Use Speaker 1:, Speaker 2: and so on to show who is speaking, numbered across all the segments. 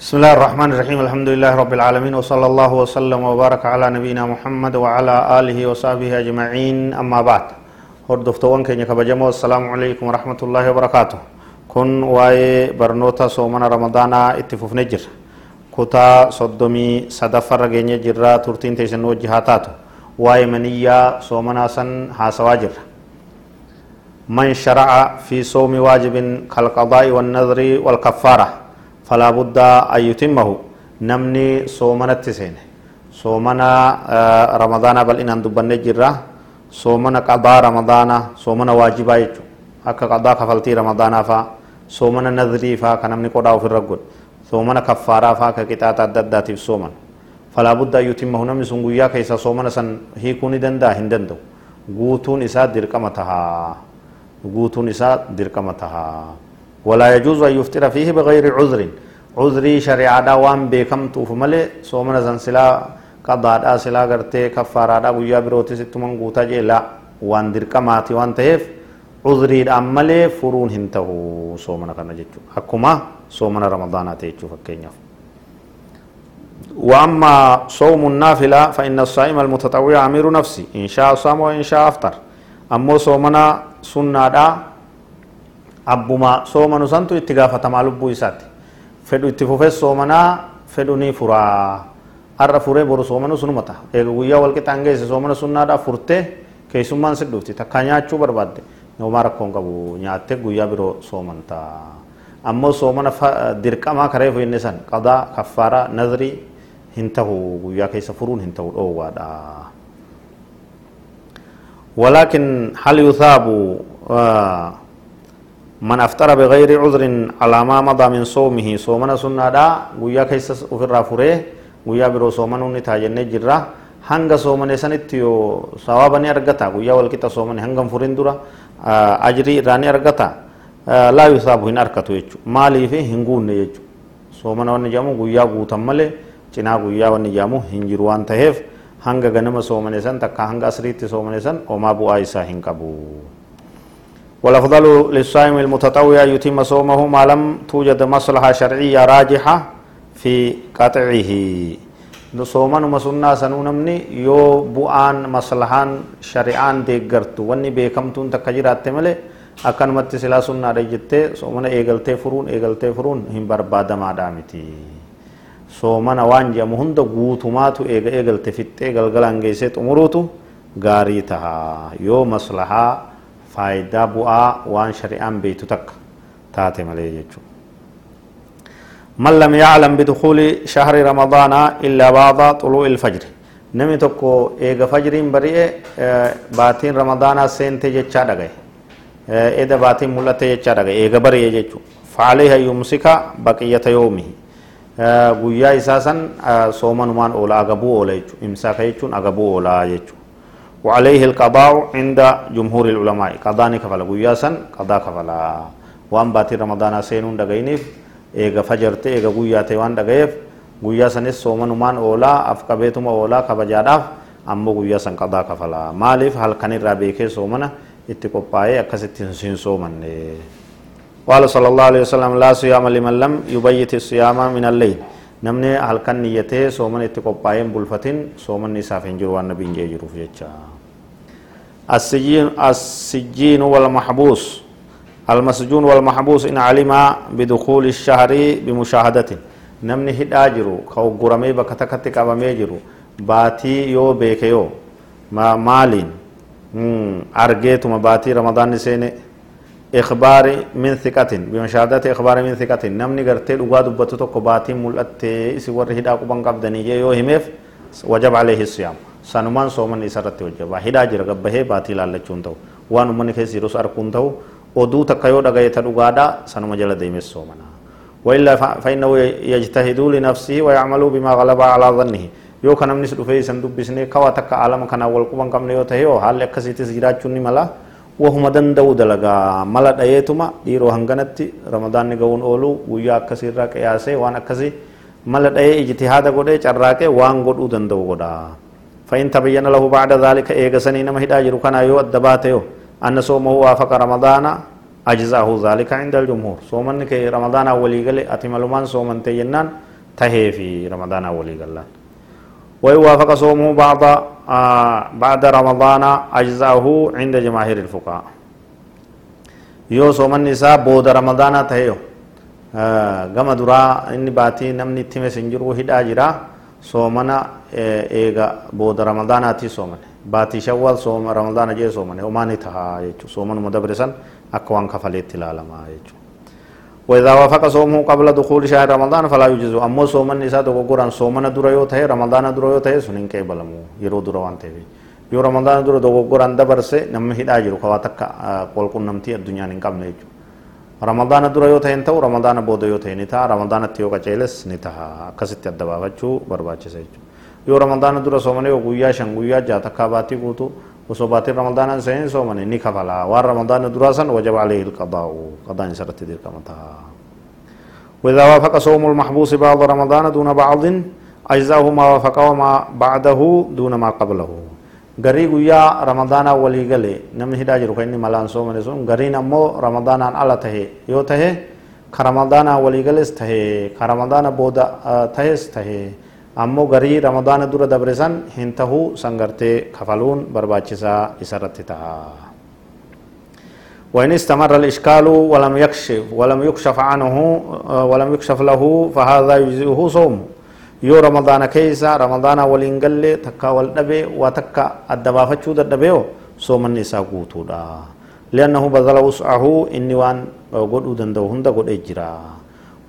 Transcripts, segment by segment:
Speaker 1: بسم الله الرحمن الرحيم الحمد لله رب العالمين وصلى الله وسلم وبارك على نبينا محمد وعلى آله وصحبه أجمعين أما بعد هردفتوان كي كبجمو السلام عليكم ورحمة الله وبركاته كن واي برنوتا صومنا رمضان اتفوف نجر كتا صدومي صدفر رجيني جرا ترتين تيسن وجهاتاتو واي منيا صومنا سن هاسواجر من شرع في صوم واجب كالقضاء والنذر والكفاره فلا بد أن يتمه. نمني صومنا التسين صومنا رمضان بل إن دبن جرة صومنا قضاء رمضان صومنا واجبا يجو. أكا قضاء كفلتي رمضان فا. صومنا نذري فا كنمني قضاء في الرجل. صومنا كفارا فا ككتات الددات في صومنا فلا بد أن يتمه. نمني سنقويا كيسا صومنا سن هيكوني دندا هندندو. dirqama tahaa guutuun isaa dirqama tahaa ولا يجوز أن يفطر فيه بغير عذر. عذري شريعة وان بكم توف ملي. صومنا زنسلا قضاء سلا غرتي كفارة ويا بروتي ستمن قوتا لا وان دركماتي وان تهف. عذري أمالي فرون هنته صومنا كنا جيتشو. أكما صومنا رمضان تيجو فكينيا وأما صوم النافلة فإن الصائم المتطوع أمير نفسي. إن شاء صام وإن شاء أفطر. أما صومنا سنة abbuma soomanu santu itti gaafatamaa lubbuu isaati fedhu itti fufee soomanaa fedhu ni furaa har'a furee boru soomanu sunuma ta'a eega guyyaa wal qixaan geesse soomana sunnaadhaa furtee keessummaan si dhufti takkaa nyaachuu barbaadde noomaa rakkoon qabu nyaattee guyyaa biroo soomantaa ammoo soomana dirqamaa karee inni san qadaa kaffaaraa nazrii hin tahu guyyaa keessa furuun hin tahu dhoowwaadha ولكن هل يثاب من أفطر بغير عذر على ما مضى من صومه صومنا سنة دا ويا كيس أفر فره ويا برو صومنا نتاجن جرا hanga soomane sanitti yoo sawaaba ni argata guyyaa walqixa soomane hangam furin dura ajrii irraa ni argata laa yusaabu hin arkatu jechu maaliif hin guunne jechu soomana wanni jedhamu guyyaa guutan malee cinaa guyyaa wanni jedhamu hin jiru waan ta'eef hanga ganama soomane san takka hanga asriitti soomane san homaa bu'aa isaa hin qabu والأفضل للصائم المتطوع يتم صومه ما لم توجد مصلحة شرعية راجحة في قطعه صوما مسنا سنونمني يو بؤان مصلحان شرعان ديگرتو واني بيكمتون تكجرات ملي akkanumatti silaa sunnaadha jettee soomana eegaltee furuun eegaltee furuun hin barbaadamaadha miti soomana waan jedhamu hunda guutumaatu eega eegalte fixxee galgalaan geessee xumuruutu gaarii taha yoo maslahaa faayidaa bu'aa waan shari'aan beeytu takka taate malee jechuudha. من لم يعلم بدخول شهر رمضان إلا بعد طلوع الفجر نمي تكو إيغا فجرين بريء باتين رمضان سنتي جتشا دغاي إذا باتين ملتي جتشا دغاي إيغا بريء جتشو فعليها يمسك بقية يومه guyyaa isaa san soomanumaan oola agabuu oola jechuudha imsaaka jechuun agabuu oola jechuudha وعليه القضاء عند جمهور العلماء. قضاء كفلا قياسا قضاء كفلا. وان باتي رمضان سينون دغينيف ايغا فجرت ايغا قياتي وان دغيف قياسا السومن مان أولا افقبيتم أولا كبجاداف أمو قياسا قضاء كفلا. مالف هل كان الرابيك سومنا اتقبائي اكست سين سومن قال صلى الله عليه وسلم لا صيام لمن لم يبيت الصيام من الليل. namni halkan niyyatee sooman itti qophaa'een bulfatin soomanni isaaf hin jiru waan nabiin jee jiruuf jecha السجين والمحبوس المسجون والمحبوس إن علم بدخول الشهر بمشاهدة نمني هدا جرو كو غرمي بكتكت قبمي جرو باتي يو بيك يو ما مالين أرجيتما باتي رمضان سيني إخبار من ثقة بمشاهدة إخبار من ثقة. نمني قرتي لغا دبتو تكو باتي ملأت إسي ور هدا قبان قبدني يو هميف وجب عليه الصيام. سنمان صومن إسرت وجب هدا جر قبه باتي لالچون تو وان من كيس يرس أركون تو takka yoo dhagayeeta dhugaadha sanuma jala deemes soomana وإلا فإنه يجتهد لنفسه ويعمل بما غلب على ظنه. yoo ka namnis dhufee isan dubbisnee kawa takka alama kana wal quban qabne yoo tahe yoo haalli akkasiitis jiraachuun wahuma danda'u dalagaa mala dhayeetuma dhiiroo hanganatti ramadaanni ga'uun oolu guyyaa akkasiirraa qiyaasee waan akkasii mala dhayee ijtihaada godhee carraaqee waan godhuu danda'u godha فإن تبين له بعد ذلك إيغا سنين ما هدا جرو كان يو الدبات يو أن صومه وافق رمضان أجزاه ذلك عند الجمهور صومن كي رمضان ولي قال أتملمان صومن تينان تهي في رمضان ولي قال وإن وافق صومه آه بعد رمضان أجزاه عند جماهير الفقهاء يو صوم النساء بود رمضان تهيو gama duraa inni baatii namni itti mesin jiru hidhaa jira soomana eega booda ramadaanaati soomane baatii shawwal sooma ramadaana jee soomane homaani tahaa jechu soomanuma dabre san akka waan kafaleetti ilaalamaa jechu وإذا وافق صومه قبل دخول شهر رمضان فلا يجوز أمو صومن إسا دوغوران صومن درا يو تهي رمضان درا يو تهي سنين كي بلمو يرو درا وان تهي يو رمضان درا دوغوران دبر سي نم هدا جرو خواتك قول كن نمتي الدنيا نقام نيجو ramadaana dura yoo ta'e ta'u ramadaana booda yoo ta'e ni ta'a ramadaanatti yoo qaceeles ni ta'a akkasitti adda baafachuu barbaachisa jechuudha yoo ramadaana dura soomane yoo guyyaa shan guyyaa ramadaana seenin soomane ni kafala waan ramadaana duraa san wajaba alayhi ilqadaa'u qadaan isarratti dirqama ta'a وإذا وافق صوم المحبوس بعض رمضان دون بعض أجزاه ما وافق وما بعده دون ما قبله garii guyyaa ramadaanaa walii gale namni hidhaa jiru kan inni malaan soomane sun gariin ammoo ramadaanaan ala tahe yoo tahe ka ramadaanaa walii gales tahe ka ramadaana booda tahes tahe ammoo garii ramadaana dura dabre san hin tahuu san gartee kafaluun barbaachisaa isarratti taha وإن استمر الإشكال ولم يكشف ولم يكشف عنه ولم يكشف له فهذا يجزئه صومه yoo ramadaana keeysa ramadaana waliin galle takka wal dhabe waa takka adda baafachuu dadhabeo soomanni isaa guutuudha liannahu badala wus'ahu inni waan godhuu danda'u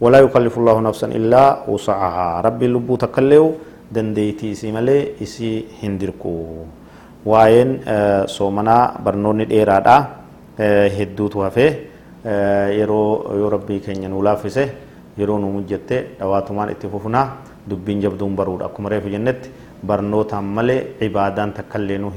Speaker 1: ولا يكلف الله نفسا إلا وسعها. ربي لبو تكلو دنديتي إسي ملي إسي هندركو. وين سومنا برنون الإرادة هدوت وفي يرو يو ربي كن ينولا فيسه yeroo nu mujjatte dhawaatumaan itti fufnaa dubbiin jabduun baruudha akkuma reefu jennetti barnootaan malee ibaadaan takka illee nu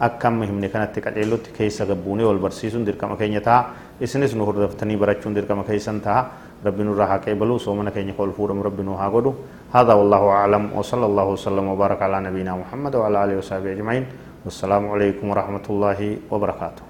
Speaker 1: akka amma himne kanatti qaceellutti keessa gabbuunee wal barsiisuun dirqama keenya ta'a. Isinis nu hordoftanii barachuun dirqama keessan ta'a. ربي نور ها قبلوا سومنا كين يقول فورم ربي نور هاغدو هذا والله اعلم وصلى الله وسلم وبارك على نبينا محمد وعلى اله وصحبه اجمعين والسلام عليكم ورحمه الله وبركاته